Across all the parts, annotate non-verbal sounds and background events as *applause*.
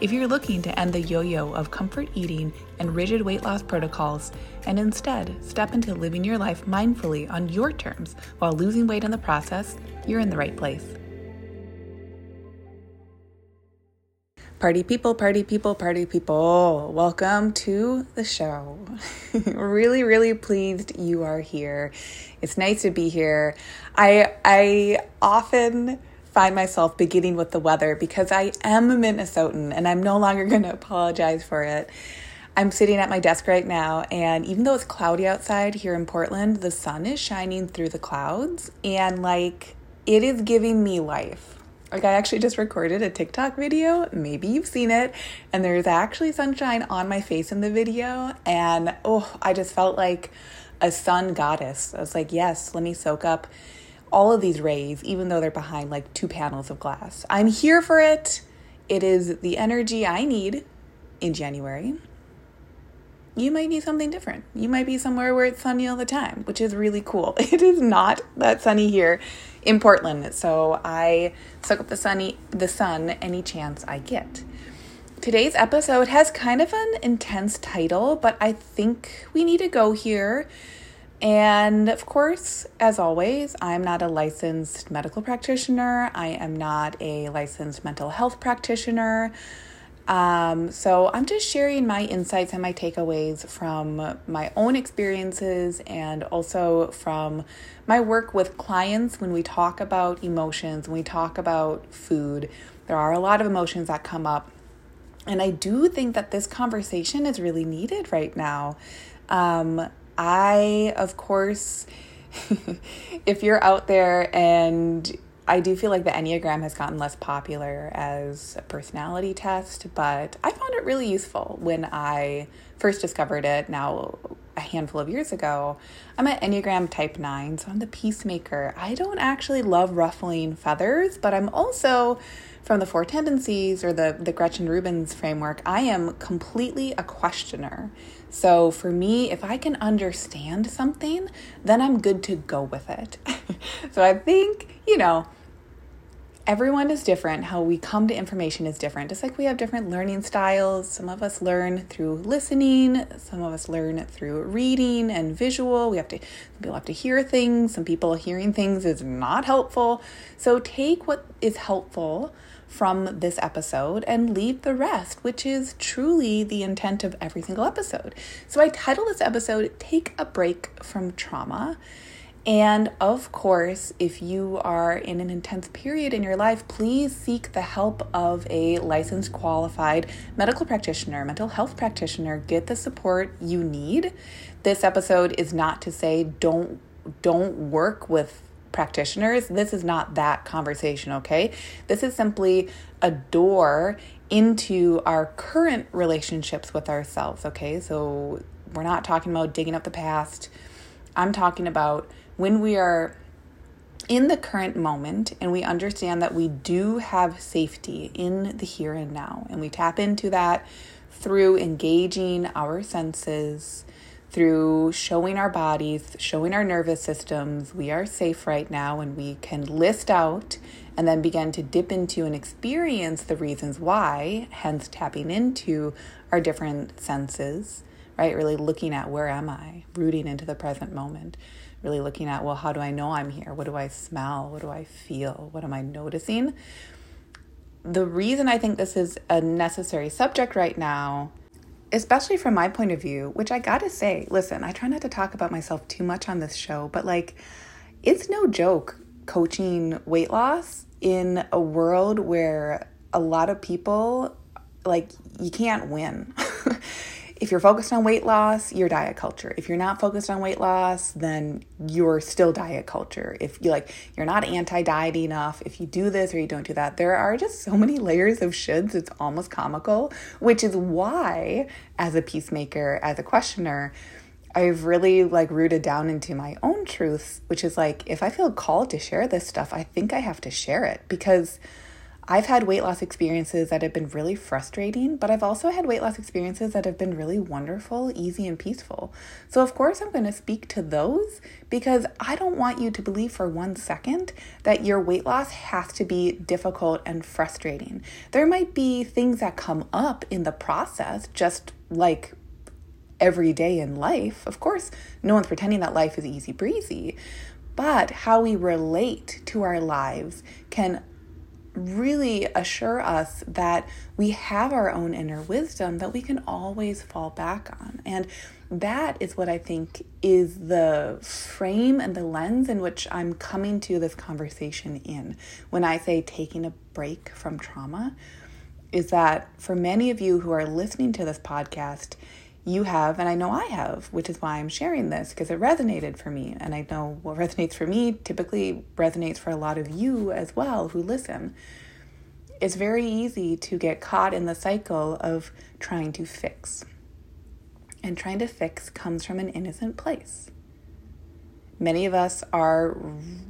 If you're looking to end the yo yo of comfort eating and rigid weight loss protocols and instead step into living your life mindfully on your terms while losing weight in the process, you're in the right place. Party people, party people, party people. Welcome to the show. *laughs* really, really pleased you are here. It's nice to be here. I I often find myself beginning with the weather because I am a Minnesotan and I'm no longer *laughs* going to apologize for it. I'm sitting at my desk right now, and even though it's cloudy outside here in Portland, the sun is shining through the clouds, and like it is giving me life. Like, I actually just recorded a TikTok video. Maybe you've seen it. And there's actually sunshine on my face in the video. And oh, I just felt like a sun goddess. I was like, yes, let me soak up all of these rays, even though they're behind like two panels of glass. I'm here for it. It is the energy I need in January. You might need something different. You might be somewhere where it's sunny all the time, which is really cool. *laughs* It is not that sunny here in Portland, so I soak up the sunny the sun any chance I get. Today's episode has kind of an intense title, but I think we need to go here and of course, as always, I'm not a licensed medical practitioner. I am not a licensed mental health practitioner. Um, so I'm just sharing my insights and my takeaways from my own experiences and also from my work with clients when we talk about emotions, when we talk about food. There are a lot of emotions that come up. And I do think that this conversation is really needed right now. Um, I, of course, *laughs* if you're out there and I do feel like the Enneagram has gotten less popular as a personality test, but I found it really useful when I first discovered it now a handful of years ago. I'm an Enneagram type 9, so I'm the peacemaker. I don't actually love ruffling feathers, but I'm also from the four tendencies or the, the Gretchen Rubin's framework, I am completely a questioner. So for me, if I can understand something, then I'm good to go with it. *laughs* so I think, you know, everyone is different. How we come to information is different. Just like we have different learning styles. Some of us learn through listening, some of us learn through reading and visual. We have to people have to hear things. Some people hearing things is not helpful. So take what is helpful from this episode and leave the rest, which is truly the intent of every single episode. So I title this episode Take a Break from Trauma. And of course, if you are in an intense period in your life, please seek the help of a licensed, qualified medical practitioner, mental health practitioner. Get the support you need. This episode is not to say don't don't work with practitioners, this is not that conversation, okay? This is simply a door into our current relationships with ourselves, okay? So we're not talking about digging up the past. I'm talking about when we are in the current moment and we understand that we do have safety in the here and now, and we tap into that through engaging our senses through showing our bodies, showing our nervous systems, we are safe right now, and we can list out and then begin to dip into and experience the reasons why, hence tapping into our different senses, right? Really looking at where am I, rooting into the present moment, really looking at, well, how do I know I'm here? What do I smell? What do I feel? What am I noticing? The reason I think this is a necessary subject right now especially from my point of view, which I gotta say, listen, I try not to talk about myself too much on this show, but like, it's no joke coaching weight loss in a world where a lot of people, like, you can't win. *laughs* if you're focused on weight loss, you're diet culture. If you're not focused on weight loss, then you're still diet culture. If you like you're not anti-diet enough, if you do this or you don't do that, there are just so many layers of shoulds, it's almost comical, which is why as a peacemaker, as a questioner, I've really like rooted down into my own truths, which is like if I feel called to share this stuff, I think I have to share it because I've had weight loss experiences that have been really frustrating, but I've also had weight loss experiences that have been really wonderful, easy, and peaceful. So, of course, I'm going to speak to those because I don't want you to believe for one second that your weight loss has to be difficult and frustrating. There might be things that come up in the process, just like every day in life. Of course, no one's pretending that life is easy breezy, but how we relate to our lives can really assure us that we have our own inner wisdom that we can always fall back on. And that is what I think is the frame and the lens in which I'm coming to this conversation in. When I say taking a break from trauma, is that for many of you who are listening to this podcast, you have, and I know I have, which is why I'm sharing this because it resonated for me. And I know what *laughs* resonates for me typically resonates for a lot of you as well who listen. It's very easy to get caught in the cycle of trying to fix. And trying to fix comes from an innocent place. Many of us are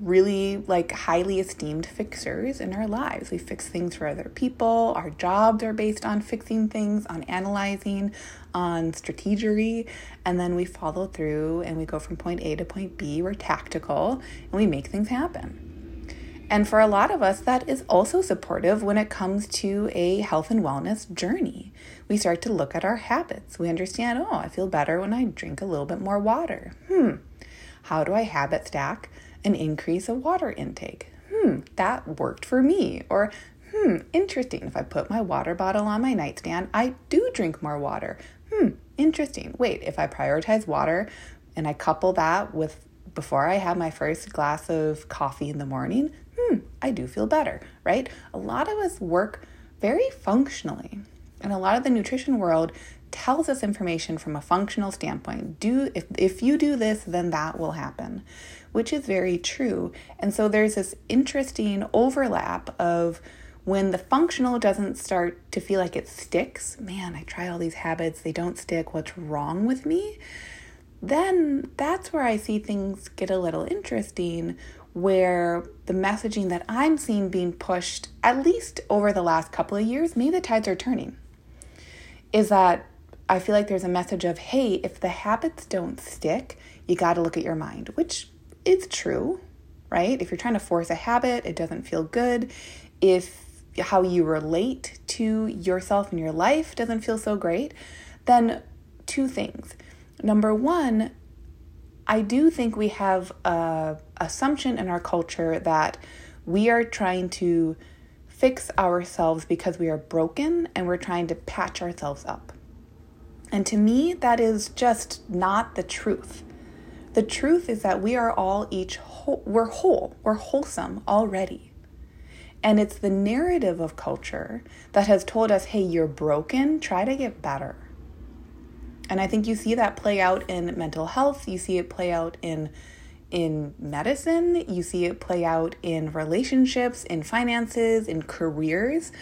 really like highly esteemed fixers in our lives. We fix things for other people. Our jobs are based on fixing things, on analyzing, on strategy, and then we follow through and we go from point A to point B. We're tactical and we make things happen. And for a lot of us, that is also supportive when it comes to a health and wellness journey. We start to look at our habits. We understand, oh, I feel better when I drink a little bit more water. Hmm, how do I habit stack an increase of water intake? Hmm, that worked for me. Or, hmm, interesting. If I put my water bottle on my nightstand, I do drink more water. Hmm, interesting. Wait, if I prioritize water and I couple that with before I have my first glass of coffee in the morning, hmm, I do feel better, right? A lot of us work very functionally. And a lot of the nutrition world tells us information from a functional standpoint. Do if if you do this, then that will happen, which is very true. And so there's this interesting overlap of when the functional doesn't start to feel like it sticks, man, I try all these habits, they don't stick, what's wrong with me? Then that's where I see things get a little interesting where the messaging that I'm seeing being pushed, at least over the last couple of years, maybe the tides are turning, is that I feel like there's a message of, hey, if the habits don't stick, you got to look at your mind, which is true, right? If you're trying to force a habit, it doesn't feel good. If how you relate to yourself and your life doesn't feel so great, then two things. Number one, I do think we have a assumption in our culture that we are trying to fix ourselves because we are broken and we're trying to patch ourselves up. And to me, that is just not the truth. The truth is that we are all each whole, we're whole, we're wholesome already. And it's the narrative of culture that has told us, hey, you're broken, try to get better. And I think you see that play out in mental health, you see it play out in in medicine, you see it play out in relationships, in finances, in careers.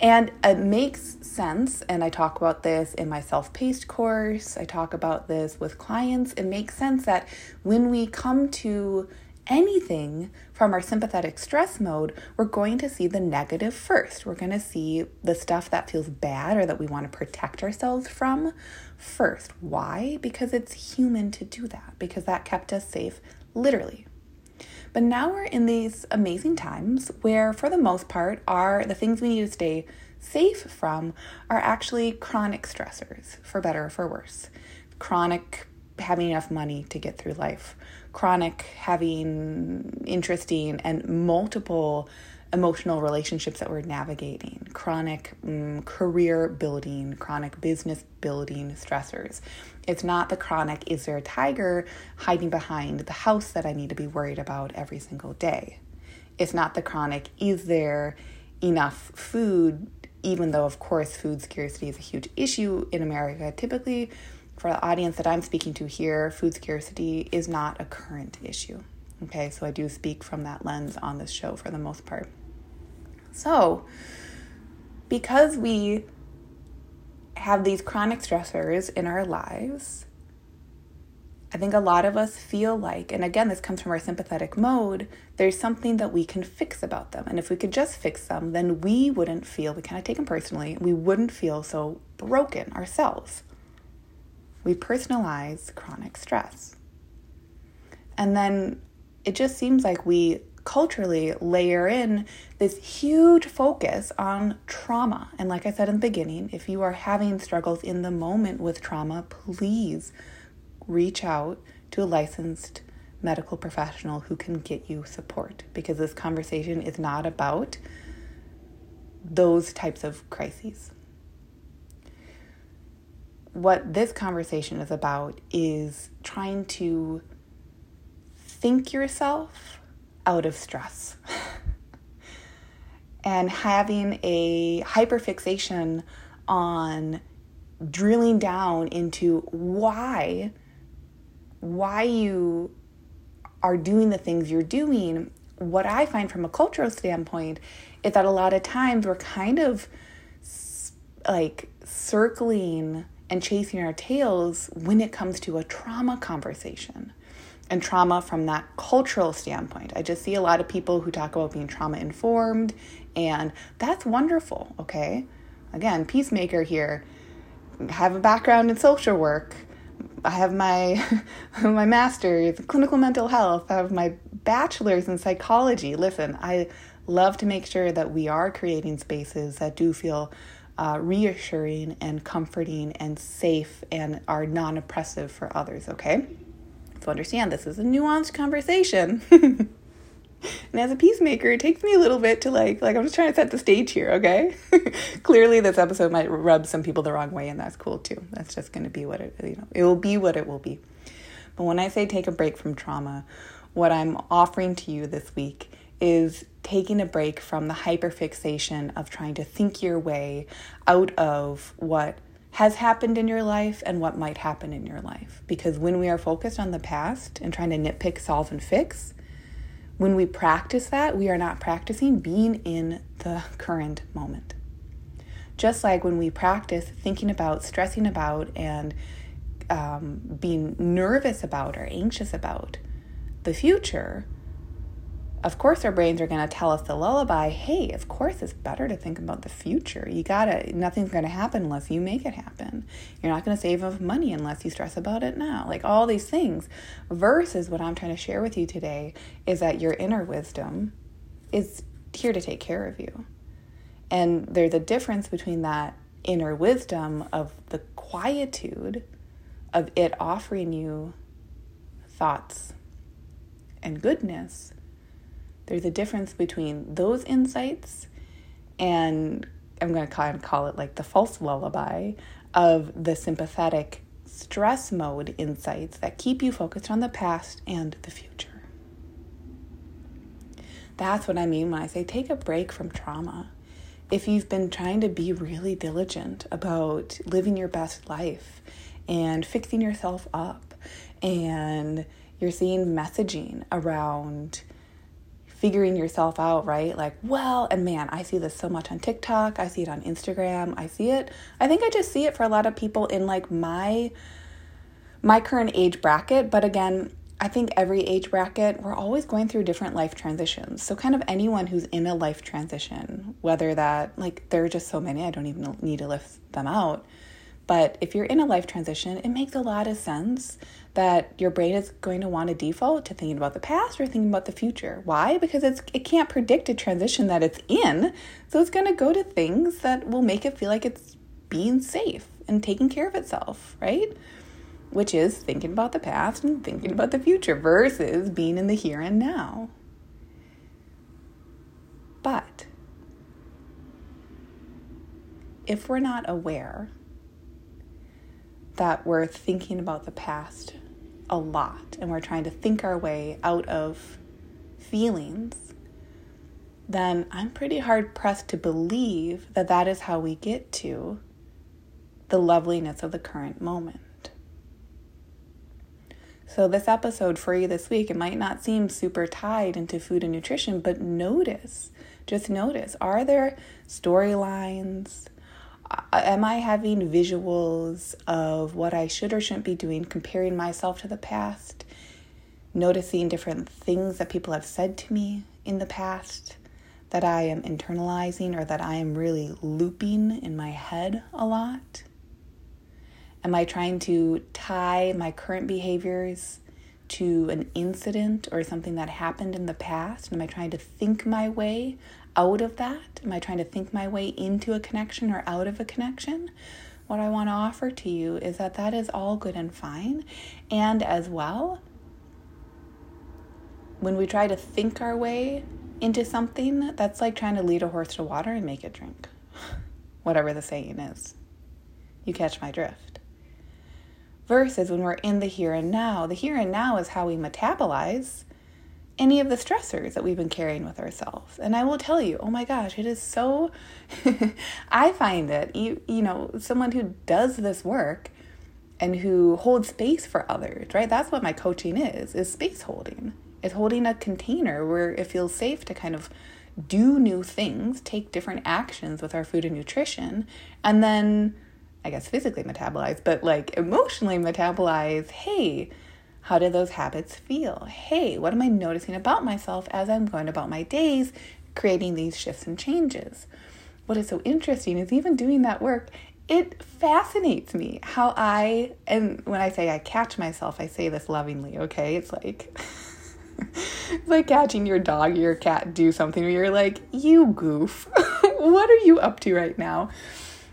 And it makes sense, and I talk about this in my self paced course, I talk about this with clients. It makes sense that when we come to anything from our sympathetic stress mode, we're going to see the negative first. We're going to see the stuff that feels bad or that we want to protect ourselves from first. Why? Because it's human to do that, because that kept us safe, literally. But now we're in these amazing times where, for the most part, are the things we need to stay safe from are actually chronic stressors, for better or for worse. Chronic having enough money to get through life, chronic having interesting and multiple emotional relationships that we're navigating, chronic um, career building, chronic business building stressors. It's not the chronic, is there a tiger hiding behind the house that I need to be worried about every single day? It's not the chronic, is there enough food, even though, of course, food scarcity is a huge issue in America. Typically, for the audience that I'm speaking to here, food scarcity is not a current issue. Okay, so I do speak from that lens on this show for the most part. So, because we have these chronic stressors in our lives, I think a lot of us feel like, and again, this comes from our sympathetic mode, there's something that we can fix about them. And if we could just fix them, then we wouldn't feel, we kind of take them personally, we wouldn't feel so broken ourselves. We personalize chronic stress. And then it just seems like we culturally layer in this huge focus on trauma. And like I said in the beginning, if you are having struggles in the moment with trauma, please reach out to a licensed medical professional who can get you support because this conversation is not about those types of crises. What this conversation is about is trying to think yourself out of stress. And having a hyperfixation on drilling down into why why you are doing the things you're doing, what I find from a cultural standpoint is that a lot of times we're kind of like circling and chasing our tails when it comes to a trauma conversation and trauma from that cultural standpoint. I just see a lot of people who talk about being trauma informed, and that's wonderful, okay? Again, peacemaker here, have a background in social work I have my *laughs* my master's in clinical mental health. I have my bachelor's in psychology. Listen, I love to make sure that we are creating spaces that do feel uh, reassuring and comforting and safe and are non-oppressive for others. Okay, so understand this is a nuanced conversation. *laughs* And as a peacemaker, it takes me a little bit to like like I'm just trying to set the stage here, okay? *laughs* Clearly this episode might rub some people the wrong way and that's cool too. That's just going to be what it you know, it will be what it will be. But when I say take a break from trauma, what I'm offering to you this week is taking a break from the hyperfixation of trying to think your way out of what has happened in your life and what might happen in your life. Because when we are focused on the past and trying to nitpick, solve, and fix, when we practice that, we are not practicing being in the current moment. Just like when we practice thinking about, stressing about, and um, being nervous about or anxious about the future, of course our brains are going to tell us the lullaby. Hey of course it's better to think about the future. You gotta nothing's going to happen unless you make it happen. You're not going to save enough money unless you stress about it now. Like all these things versus what i'm trying to share with you today is that your inner wisdom is here to take care of you. And there's a difference between that inner wisdom of the quietude of it offering you thoughts and goodness there's a difference between those insights and I'm going to kind of call it like the false lullaby of the sympathetic stress mode insights that keep you focused on the past and the future. That's what I mean when I say take a break from trauma. If you've been trying to be really diligent about living your best life and fixing yourself up, and you're seeing messaging around figuring yourself out, right? Like, well, and man, I see this so much on TikTok, I see it on Instagram, I see it. I think I just see it for a lot of people in like my my current age bracket, but again, I think every age bracket, we're always going through different life transitions. So, kind of anyone who's in a life transition, whether that, like, there are just so many, I don't even need to lift them out. But if you're in a life transition, it makes a lot of sense that your brain is going to want to default to thinking about the past or thinking about the future. Why? Because it's it can't predict a transition that it's in. So it's going to go to things that will make it feel like it's being safe and taking care of itself, right? Which is thinking about the past and thinking about the future versus being in the here and now. But if we're not aware that we're thinking about the past a lot and we're trying to think our way out of feelings, then I'm pretty hard pressed to believe that that is how we get to the loveliness of the current moment. So, this episode for you this week, it might not seem super tied into food and nutrition, but notice, just notice, are there storylines? Am I having visuals of what I should or shouldn't be doing, comparing myself to the past, noticing different things that people have said to me in the past that I am internalizing or that I am really looping in my head a lot? Am I trying to tie my current behaviors to an incident or something that happened in the past? Am I trying to think my way out of that? Am I trying to think my way into a connection or out of a connection? What I want to offer to you is that that is all good and fine. And as well, when we try to think our way into something, that's like trying to lead a horse to water and make it drink. *laughs* Whatever the saying is. You catch my drift. Versus when we're in the here and now, the here and now is how we metabolize any of the stressors that we've been carrying with ourselves. And I will tell you, oh my gosh, it is so *laughs* I find that, you you know, someone who does this work and who holds space for others, right? That's what my coaching is, is space holding. It's holding a container where it feels safe to kind of do new things, take different actions with our food and nutrition, and then I guess physically metabolize, but like emotionally metabolize, hey, how do those habits feel? Hey, what am I noticing about myself as I'm going about my days, creating these shifts and changes? What is so interesting is even doing that work, it fascinates me how I, and when I say I catch myself, I say this lovingly, okay? It's like, *laughs* it's like catching your dog or your cat do something where you're like, you goof, *laughs* what are you up to right now?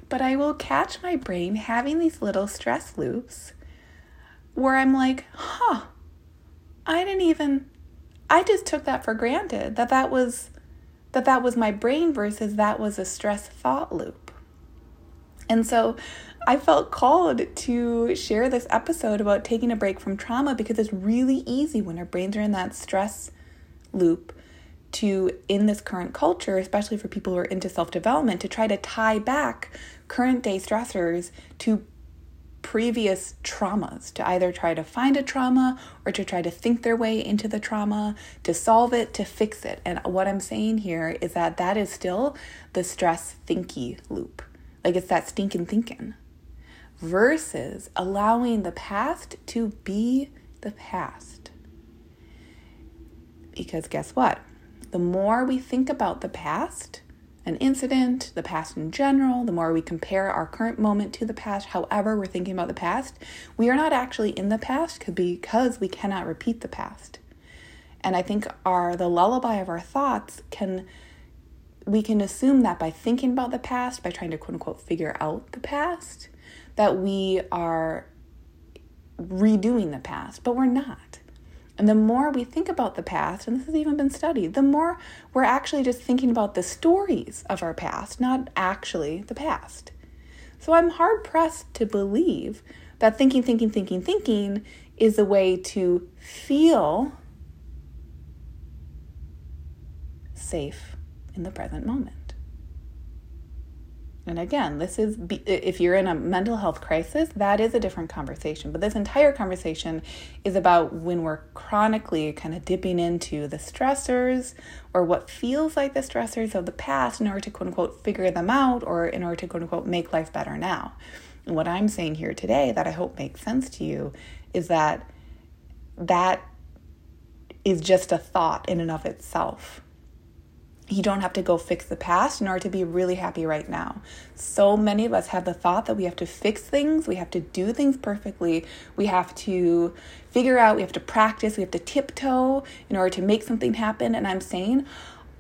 But I will catch my brain having these little stress loops where I'm like, huh, I didn't even, I just took that for granted that that was, that that was my brain versus that was a stress thought loop. And so I felt called to share this episode about taking a break from trauma because it's really easy when our brains are in that stress loop to, in this current culture, especially for people who are into self development, to try to tie back current day stressors to previous traumas, to either try to find a trauma or to try to think their way into the trauma, to solve it, to fix it. And what I'm saying here is that that is still the stress thinky loop. Like it's that stinking thinking. Versus allowing the past to be the past. Because guess what? The more we think about the past, an incident, the past in general, the more we compare our current moment to the past, however we're thinking about the past, we are not actually in the past could because we cannot repeat the past. And I think our the lullaby of our thoughts can we can assume that by thinking about the past, by trying to quote unquote figure out the past, that we are redoing the past, but we're not. And the more we think about the past, and this has even been studied, the more we're actually just thinking about the stories of our past, not actually the past. So I'm hard pressed to believe that thinking, thinking, thinking, thinking is a way to feel safe in the present moment. And again, this is if you're in a mental health crisis, that is a different conversation. But this entire conversation is about when we're chronically kind of dipping into the stressors or what feels like the stressors of the past in order to quote unquote figure them out or in order to quote unquote make life better now. And what I'm saying here today that I hope makes sense to you is that that is just a thought in and of itself you don't have to go fix the past in order to be really happy right now. So many of us have the thought that we have to fix things, we have to do things perfectly, we have to figure out, we have to practice, we have to tiptoe in order to make something happen. And I'm saying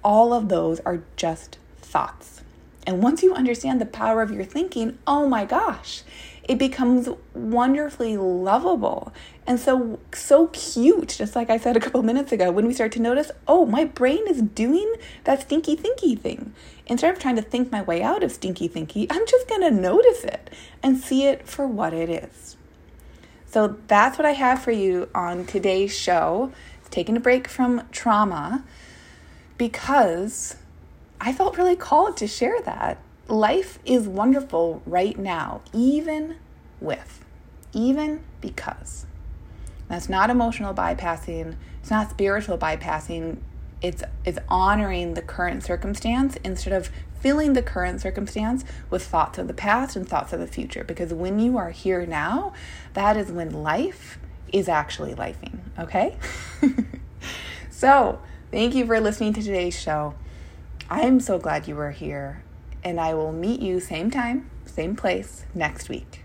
all of those are just thoughts. And once you understand the power of your thinking, oh my gosh, it becomes wonderfully lovable and so so cute just like i said a couple *laughs* minutes ago when we start to notice oh my brain is doing that stinky thinky thing. Instead of trying to think my way out of stinky thinky i'm just going to notice it and see it for what it is. So that's what i have for you on today's show. Taking a break from trauma because i felt really called to share that. Life is wonderful right now, even with, even because. That's not emotional bypassing, it's not spiritual bypassing. It's it's honoring the current circumstance instead of filling the current circumstance with thoughts of the past and thoughts of the future because when you are here now, that is when life is actually lifing, okay? *laughs* so, thank you for listening to today's show. I'm so glad you were here, and I will meet you same time, same place next week.